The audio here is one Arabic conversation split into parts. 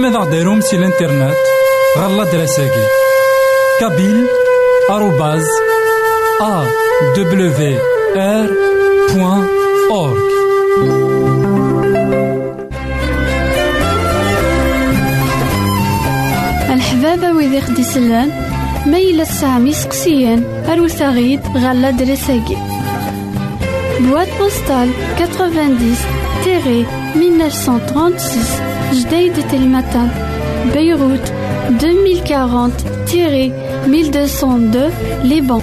ماذا غديرهم سي الانترنت غالا دراساكي كابيل آروباز أ دبليو آر بوان أورك الحبابة ويدي خدي سلان ميلا سامي سقسيان أروثاغيد غالا دراساكي بواد بوستال 90 Terré, 1936, Jdeï de Telmatan. Beyrouth, 2040-1202, Liban.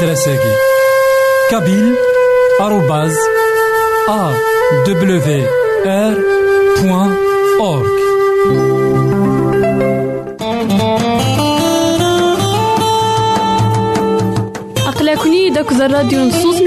غالا دراساكي كابيل آروباز أ دبليو آر بوان أورك أقلكني داك الراديو نصوص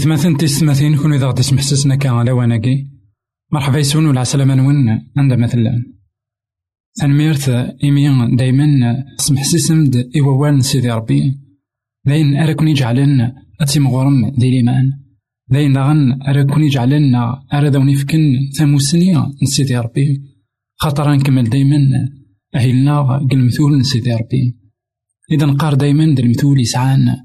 إثماثن تيستماثين كون إذا غدي سمحسسنا كا على واناكي. مرحبا يسون ولا عسلامة نون عند مثلا تنميرت إيمي دايما سمحسسمد إيوان سيدي ربي. داين أراكون يجعلن أتيم غرم دي ليمان داين داغن أراكون يجعلن أرادوني فكن ثموسنية نسيدي ربي. خاطر نكمل دايما أهلنا المثول نسيدي ربي. إذا نقار دايما دا المثول يسعان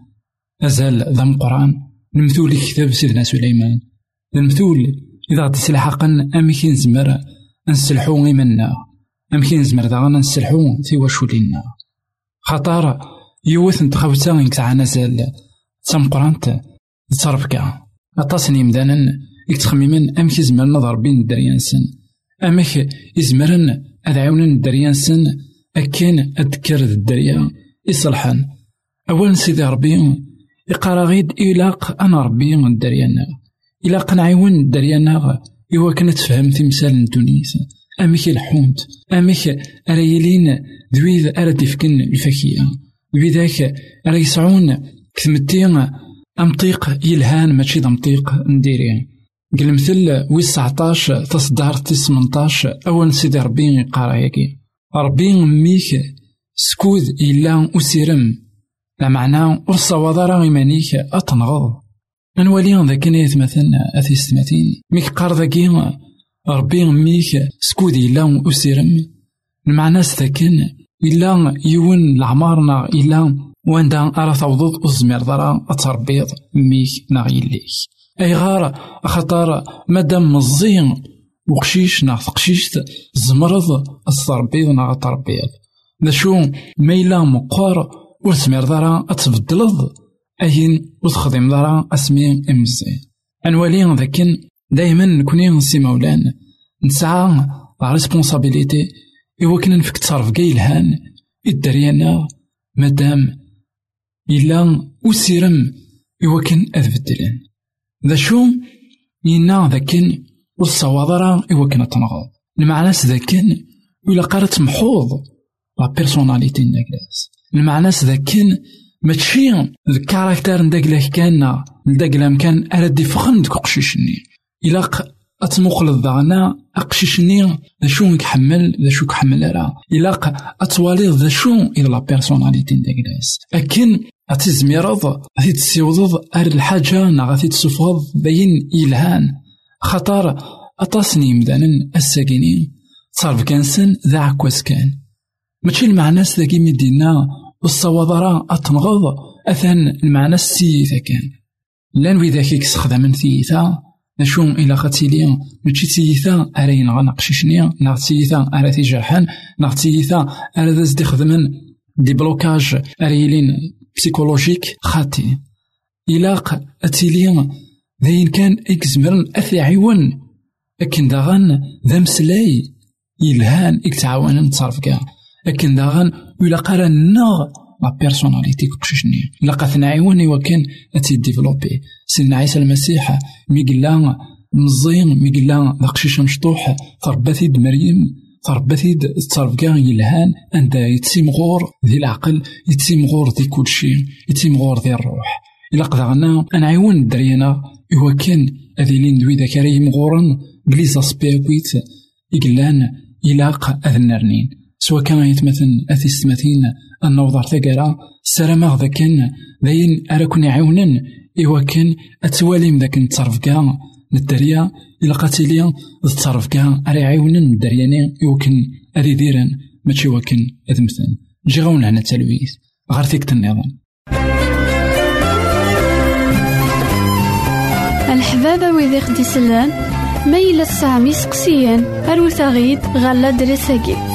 أزال ذا القرآن المثول كتاب سيدنا سليمان. المثول إذا غادي سلحقا أمكي نزمر نسلحو إيماننا أمكي نزمر داغا نسلحو تيواشولينا خطر يوث نتخوتا إنك تعانا زال تمقرانت تصرفكا أطاس يمدانا يتخممن أمكي زمر نظر بين الدريانسن. أمك يزمرن عاونن الدريانسن. أكين أذكر الدريا يصلحن أولا سيدي ربي يقرا غيد إلاق أنا ربي من دريانا إلاق نعيون الدريانا إوا كانت تفهم تمثال دونيس أميك الحوت أميك أريلين دويذ أرد يفكن الفكية بذاك راه يسعون كثمتي أمطيق يلهان ماشي دمطيق نديري. قلمثل ويس 19 تصدار تيس 18 أول سيدي ربي يقرا ياكي ربي ميك سكوذ إلا أسيرم. لا معنى ور صواد راه إيمانيك أتنغض. نولي ذاك نيت مثلا أثيستماتين ميك قار ذاكي ربي ميك سكودي إلا أسيرم. المعنى ستاكن إلا يون لعمارنا إلا واندا أرى توضض أزمير ضرا أتربيض ميك ناغ يليك أي غار خطر مادام مزيان وقشيش ناغ تقشيشت زمرض أتربيض ناغ تربيض ذا شو ميلا مقار ور تسمير دارا أتبدلض أين وتخدم دارا أسمي إمزي أنوالي ذاكن دايما نكوني سي مولان نسعى لا ريسبونسابيليتي إوا كنا نفك تصرف كاع يلهان الدريانا مادام إلا وسيرم إوا كان أتبدلن ذا شو ينا ذاكن والصوادرة إوا كان تنغض المعنى ذاكن ولا قارت محوظ لا بيرسوناليتي ناكلاس المعنى ذاكن ماشي الكاركتر نداك له كان نداك كان أراد يفخن ديك قشيشني. إلا أتموقل داغنا أقشيشني ذا شو يحمل ذا شو كحمل راه إلا أتوالي ذا شو إلى لا بيرسوناليتي نداك لاس أكن أتزميرض غادي تسيوضض أر الحاجة نا غادي تسفض باين إلهان. خطر أطاسني مدانا الساكنين صارف كانسن ذا عكواس كان. ماشي المعنى ذاكي مدينا والصوادرة أتنغض أثن المعنى السيثة كان. لأن وذاك يستخدم ثيثا نشو إلا خاتيلي ماشي تيثا أرا ينغى نقشيشني ناغ تيثا أرا تيجرحن ناغ تيثا أرا داز خدمن دي بلوكاج أرا يلين بسيكولوجيك خاتي. إلاق أتيلي ذاين كان إكزمرن أثي عيون أكن داغن ذا مسلاي يلهان إكتعاون نتصرف كاع لكن داغن ولا قرا نغ لا بيرسوناليتي كوكشيشني لا قاث نعيون وكان أتي ديفلوبي. سيدنا عيسى المسيح مي قلا مزيان مي قلا داقشيش مشطوح تربثيد مريم تربثيد كاع يلهان عند يتسيم غور ذي العقل يتسيم غور ذي كل شيء يتسيم غور ذي الروح. إلا قدرنا نعيون الدريانا هو كان أذي لين دوي ذاك ريم غورن بليزا سبيكويت يقلان إلاق أذنرنين. سوا كان يتمثل أثي ستمثين النوضر ثقرا سلام غدا كان ذاين أراكن يعاونن إوا كان أتواليم ذاك نتصرف كاع للدريا إلا قاتليا تصرف كاع أرا يعاونن الدرياني إوا كان أري ديرن ماشي وكن أذمثن جي غاون هنا تلويث غير فيك النظام. الحبابة ويدي خدي ميل السامي سقسيان أروثاغيد غالا دريساكي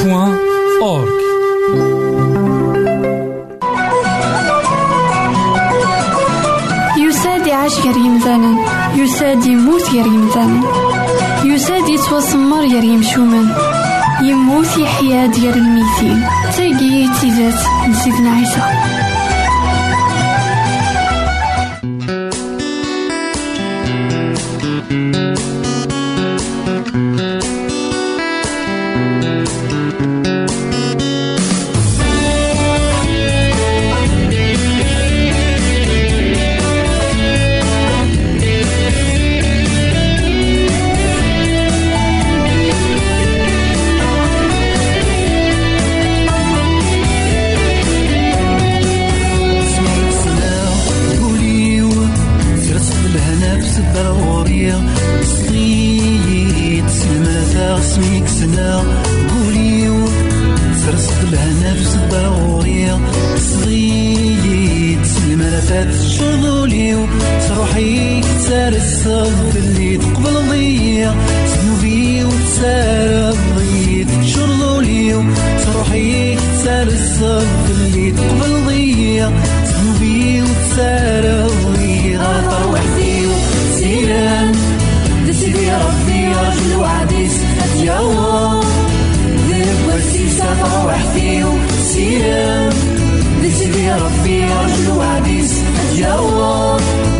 www.awr.org يسادي عاش يا ريم زانان يسادي موت يا ريم زانان يسادي توسمر يا ريم شومان يموت يحيا ديال الميتين تيجي تيزات سيدنا عيسى. روحي سار الصبر اللي تقبل ضيا ذنوبي وتسار الضيط شرضو اليوم روحي سار الصبر اللي تقبل ضيا ذنوبي وتسار الضيط غلط وحدي سيران دسيدي ربي راجل وعديس. الله. ذنب سافر وحدي سيران دسيدي ربي راجل وعديس. الله.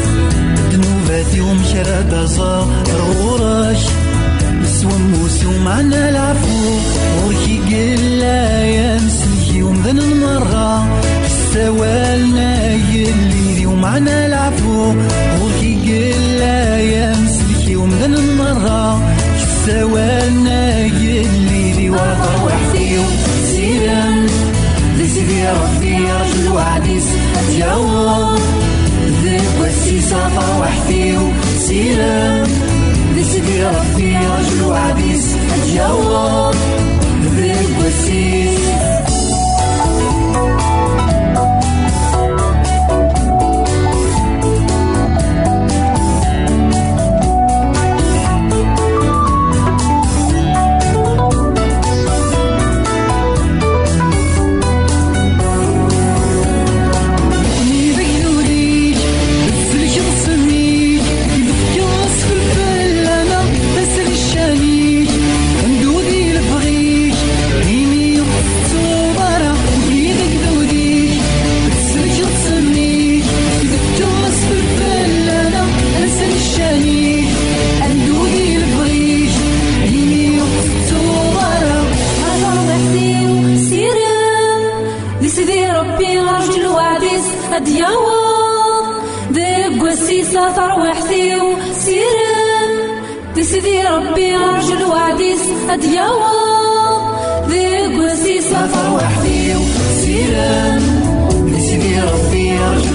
ثلاثي ومشرات صار وراش. نسوم موسي ومعنا العفو. ورخي قلا يا مسيحي ومذن المرة. سوالنا يلي ومعنا العفو. ورخي قلا يا مسيحي ومذن المرة. سوالنا يلي وعطا وحدي سلام لسيدي يا ربي يا رجل وعديس يا الله. voici sa وحدي وسيلة. نسيت ربي أرجو عبيس أتجاوب بين قسيس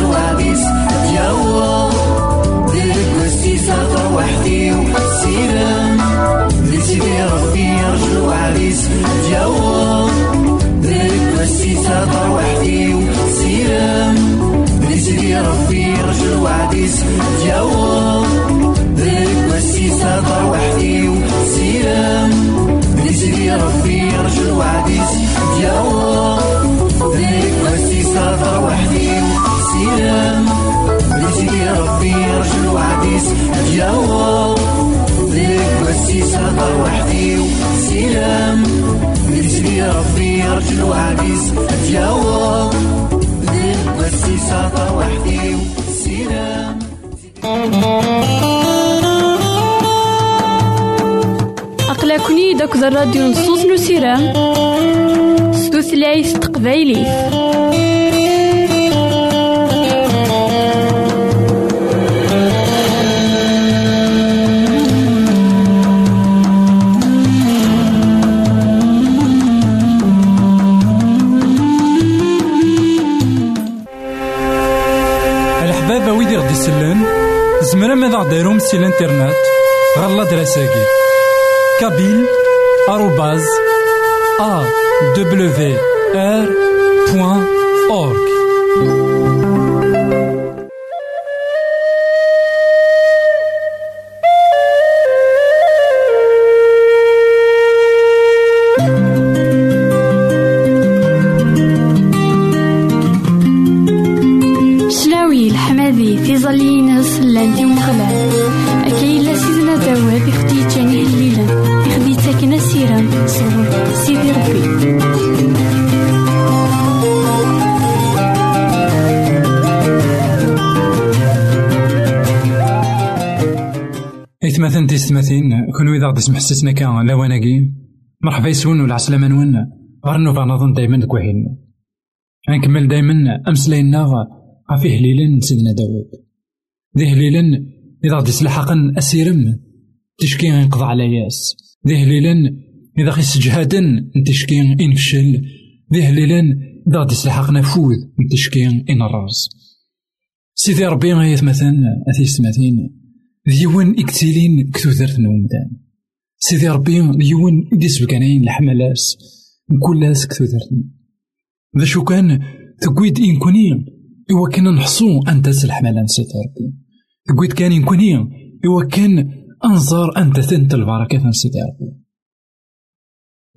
الوعديس يوا ديرك مسيس هضر وحدي وحسيرم نسيدي ربي رجل وعريس يوا ديرك مسيس هضر وحدي وحسيرم نسيدي ربي رجل وعريس يوا ديرك مسيس هضر وحدي وحسيرم نسيدي ربي رجل وعريس يوا ديرك مسيس هضر وحدي أيام رزقي ربي رجل عديس هادي هوا ليك بسيس هضر وحدي وسلام رزقي ربي رجل عديس هادي هوا ليك بسيس هضر وحدي وسلام أقلكني داك الراديو نصوص نسيرام ستوثلايف تقبايليف زمرا ماذا غديرهم سي الانترنت غالا دراساكي كابيل آروباز لا داوود يخدي جاني الليلة. يخدي تاكنا سيرام صور سيدي ربي. إثماثن تيستماثين كون إذا غدي سمحسسنا كان لواناكي مرحبا يسون ولا عسلامة نون. غير نوفا نظن دايما كوهين غنكمل دايما أمسلاينا غافي هليلا سيدنا داوود. ذي هليلا إذا غدي سلحقا أسيرم. تشكي ينقضى على ياس. ذي هليلا إذا خيس جهادا تشكي إنفشل ذي هليلا إذا غدي سلحقنا فوذ تشكي إن الراس سيدي ربي غايث مثلا أثيستماثين ديون إكتيلين كتوثرت نومدان. سيدي ربي ديون ديسبكانين الحملاس كلاس كتوثرتن ذا شو كان تقويد إن كوني إوا كان نحصو أنت الحملان سيدي ربي. تقويد كان إن كوني إوا كان أنظر أنت ثنت البركة سيدي ربي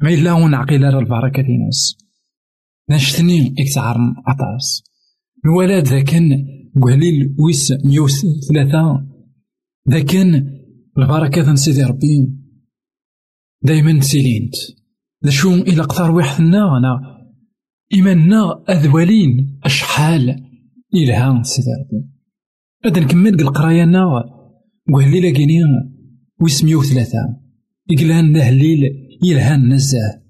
ما إلا ونعقل على البركة ناس. نشتني إكتعرن عطاس. الولاد ذا كان قليل ويس ميوس ثلاثة. ذا كان البركة سيدي ربي دايما سيلينت. ذا شو إلا قطار وحدنا أنا. إيماننا أذولين أشحال إلها سيدي ربي هذا نكمل القراية نا وهلي لاقيني ويسميو ثلاثة. إقلان نهليل يلهان نزاه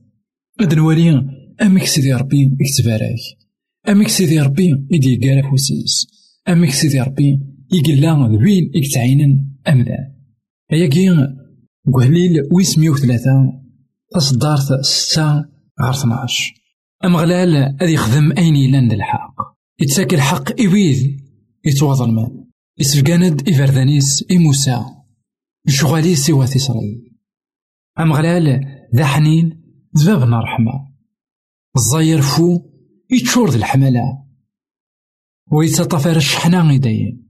هذا نوري أمك سيدي ربي إكتبارك. أمك سيدي ربي إدي قال فوسيس أمك سيدي ربي يقلا ذوين إكتعينن أمدان هيا كي قهليل ويسميو ثلاثة. تصدارت ستة غير 12 أمغلال أذ يخدم أين يلان الحق. يتساك الحق إويد يتواضل مان يسفقاند إفردانيس إموسى شغالي سوا تسري. أمغلال ذا حنين ذبابنا رحمة الزاير فو يتشور الحملة ويتطفر الشحنة دايم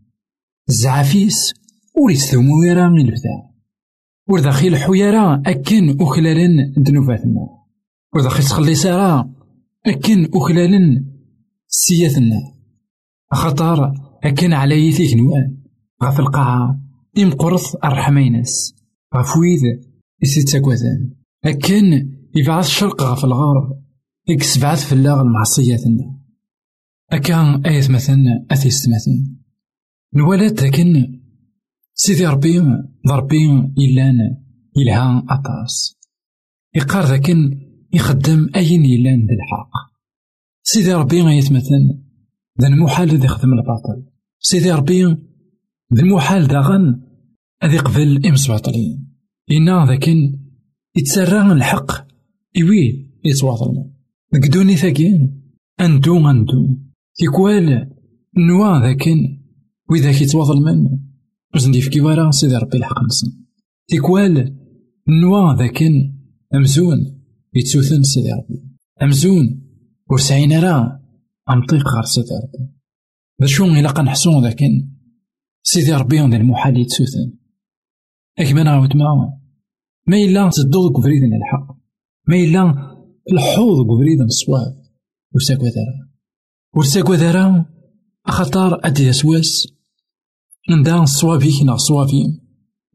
الزعافيس ور يستثمو يرا من البدا ور داخل حيارا أكن أخلالن دنوباتنا ور داخل تخلي سارا أكن أخلالن سياتنا. خطر أكن على يثيك نوان غف القاعة إمقرث الرحمينس غف ويد يسيت تاكوثان أكن يبعث الشرق غف الغرب إكس بعث في اللاغ المعصياتنا أكان آية مثلا أثيست مثلا الولاد لكن سيدي ربي ضربي إلان إلها أطاس. يقار ذاكن يخدم أين إلان بالحق سيدي ربي غيتمثل ذا المحال ذي يخدم الباطل. سيدي ربي ذا المحال داغن أذي قبل إمس باطلين إنا ذاكن يتسرى الحق إوي يتواصل قدوني ثاقين أندو أندو تيكوال نوا ذاكن وإذا كيتواضل من. وزن في ورا سيدي ربي الحق نسن. تيكوال نوا ذاكن أمزون يتسوثن سيدي ربي. أمزون ورسعين راه أمطيق غير سيدي ربي. ذا شو إلا قنحسون ذاكن سيدي ربي ذا المحال يتسوثن أكمل عاود معاه ما إلا تدوض كبريد الحق ما إلا الحوض كبريد الصواب وساكو ذرا وساكو ذرا أخطار أدي أسواس ندا صوابيك نا صوابي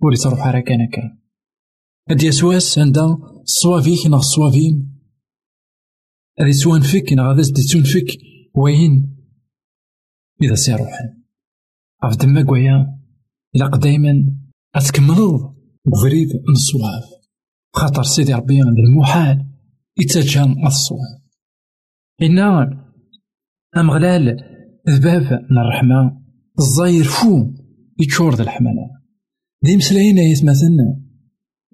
ولي تروح على كان هاد يسواس عندها صوافيك نغ صوافين هادي سوان فيك نغ هذا دي فيك وين إذا سي روحان عرف دما كوايا إلا دايما أتكملو بفريد الصواب. خاطر سيدي ربي عند المحال يتجه الصواب. إنا أمغلال ذباب من الرحمة الزاير فو يتشور ذا الحملة. دي مسلاين مثلا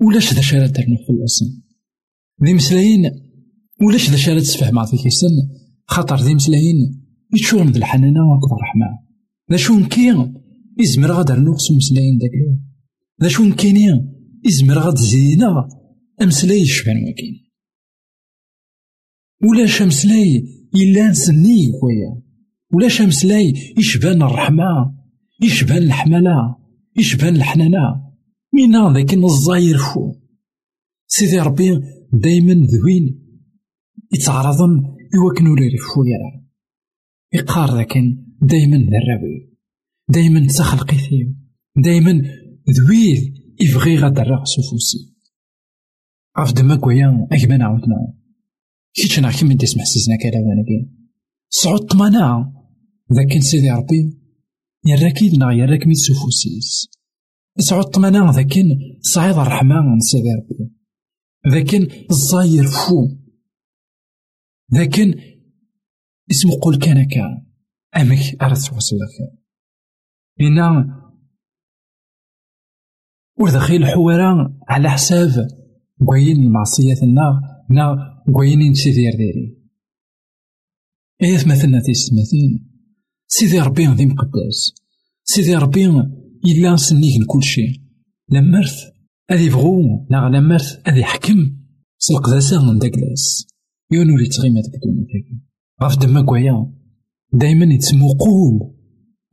ولاش ذا شارع درنا في الأسن دي مسلاين ولاش ذا شارع تسفه مع ذيك السن خاطر دي مسلاين يتشور ذا الحنانة وأكبر رحمة؟ ذا شو كي يزمر غادر نوخس مسلاين داك ذا شو كاينين يزمر غاد زينا أمسلاي يشبان وكين ولاش أمسلاي إلا نسني خويا؟ ولاش أمسلاي يشبان الرحمة؟ يشبان الحملة؟ يشبان الحنانة؟ مينا ذاك الزاير فو؟ سيدي ربي دايما ذوين يتعرضن يوكن ولا يرفو يرى يقار ذاك دايما ذراوي دايما تخلقي فيه دايما ذويل يبغي غادر راس فوسي عرف دما كويا أكبان عاودنا كيتش أنا كيما تسمح سيزنا كلا وأنا كاين صعود طمانا. ذاك سيدي ربي يراكيد نا يراك ميت سوفوسيس صعود طمانا ذاك صعيد الرحمن سيدي ربي ذاك الزاير فو. ذاك اسمه قول كان كان أمك أردت وصلك إنا ودخيل حوارا على حساب كوين المعصية النار نا كوين سيدي ديري. إيه مثلنا تيسمثين سيدي ربي ذي مقدس. سيدي ربي إلا نسنيك كل شيء. لمرث أذي بغو نا لمرث أذي حكم. سلقداسا من داكلاس. يونو لي تغيما الدنيا غاف دما كوايا دايما يتسمو قول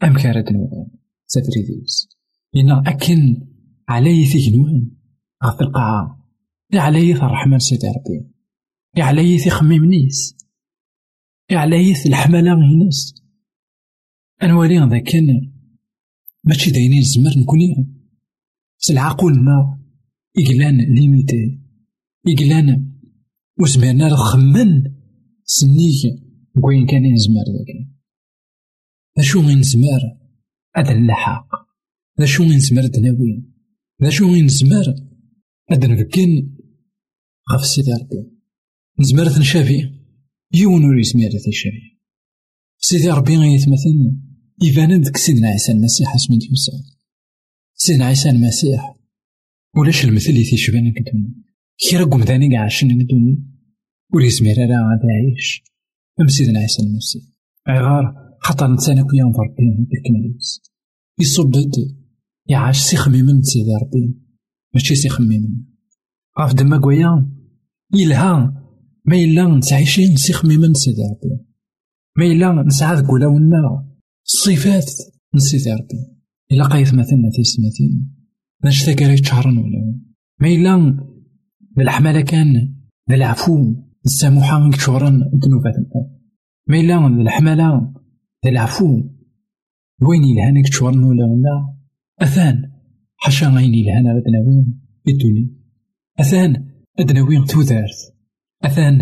أم كارد نوغان ساتريديس إنا أكن علي ثيجنوان غاف القاعة علي الرحمن سيدي ربي علي خميم نيس. علي الحملة غيناس أنوالي ذا كان ماشي داينين زمر نكوني. سالعقول ما. إقلان ليميتي. إقلان. وزمرنا الخمن سنيك. وين كان ينزمر ذاك. اشو غين نزمر هذا اللحاق اشو غين نزمر دناوين اشو غين نزمر هذا نفكين. غف سيدي ربي. نزمر نشافي يون ور يسمير شافي. سيدي ربي غيتمثل يبان ديك سيدنا عيسى المسيح اسمي يوسف سيدنا عيسى المسيح. ولاش المثل يتيشبان كدون كي راكم ذاني كاع عشان ندوني؟ ور يسمير راه غادي يعيش. ام سيدنا عيسى المسيح غار خاطر نتسانى كويا نضرب بهم بالكناليس يصبد يعاش سي خميمن سيدي ربي. ماشي سي خميمن عرف دما كويا يلها ما إلا نتعيشين سي خميمن سيدي ربي. ما إلا نسعى ذك ولاونا الصفات سيدي ربي. إلا قايث مثلنا تيسمتين باش تاكاري تشهرن ولا ما إلا بالحمالة كان بالعفو السامحة كتشهرن الذنوبات ما إلا الحمالة العفو. وين يلهان كتشهرن ولا ولا أثان. حاشا غين يلهان على دناوين الدنيا أثان. أدناوين تودارت أثان.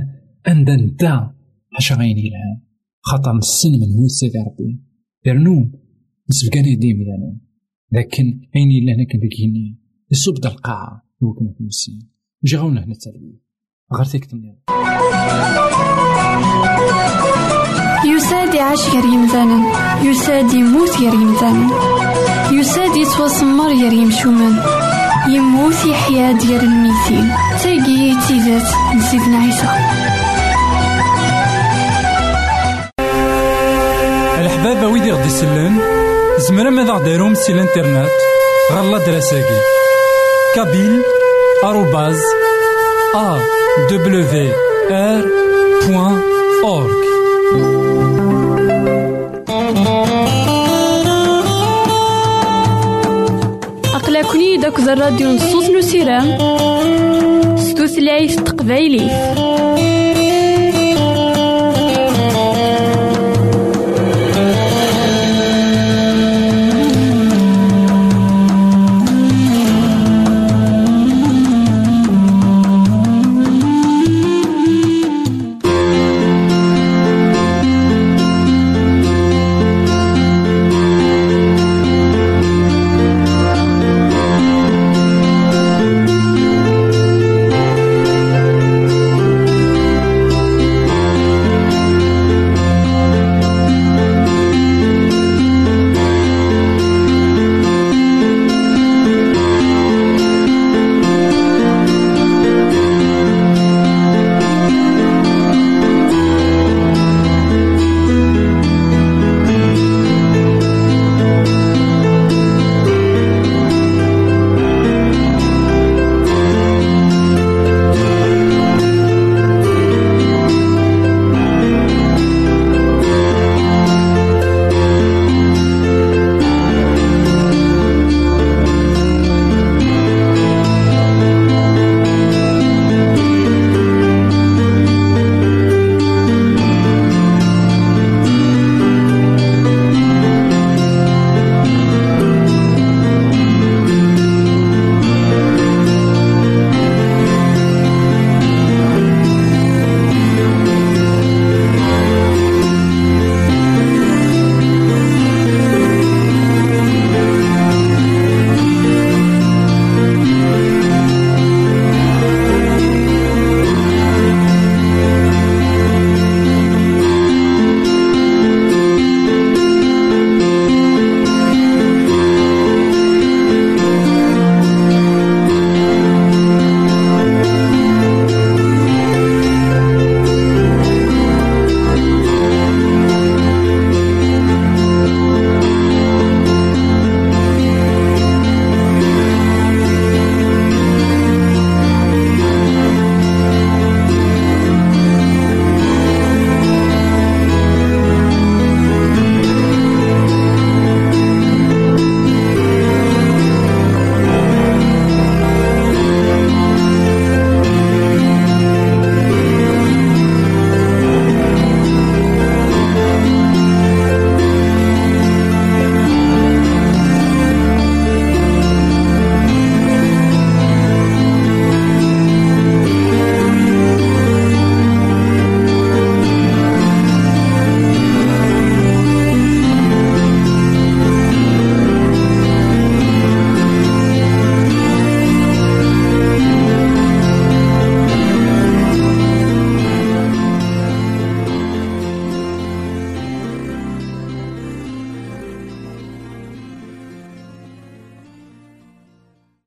أندا نتا حاشا غين يلهان خاطر نسن من موت سيدي ربي. درنو نسبقاني يديم لنا لكن أين إلا ذاك يصب القاعة وكنا في نسين نجي غاونا هنا التربية غير تيك يساد يعيش غير يمثالا يساد يموت غير يمثالا يساد يتوسمر غير يمشومان يموت يحيا ديال الميتين. تاقي تيزات نسيتنا عيسى الحبابة ويدي غدي يسلن زمرا ماذا غديرهم سي الإنترنت؟ غالا دراساكي. كابيل آروباز أ. أورك أقلكني داك الراديو نصوص نسيرام ستوثلايف تقبايليه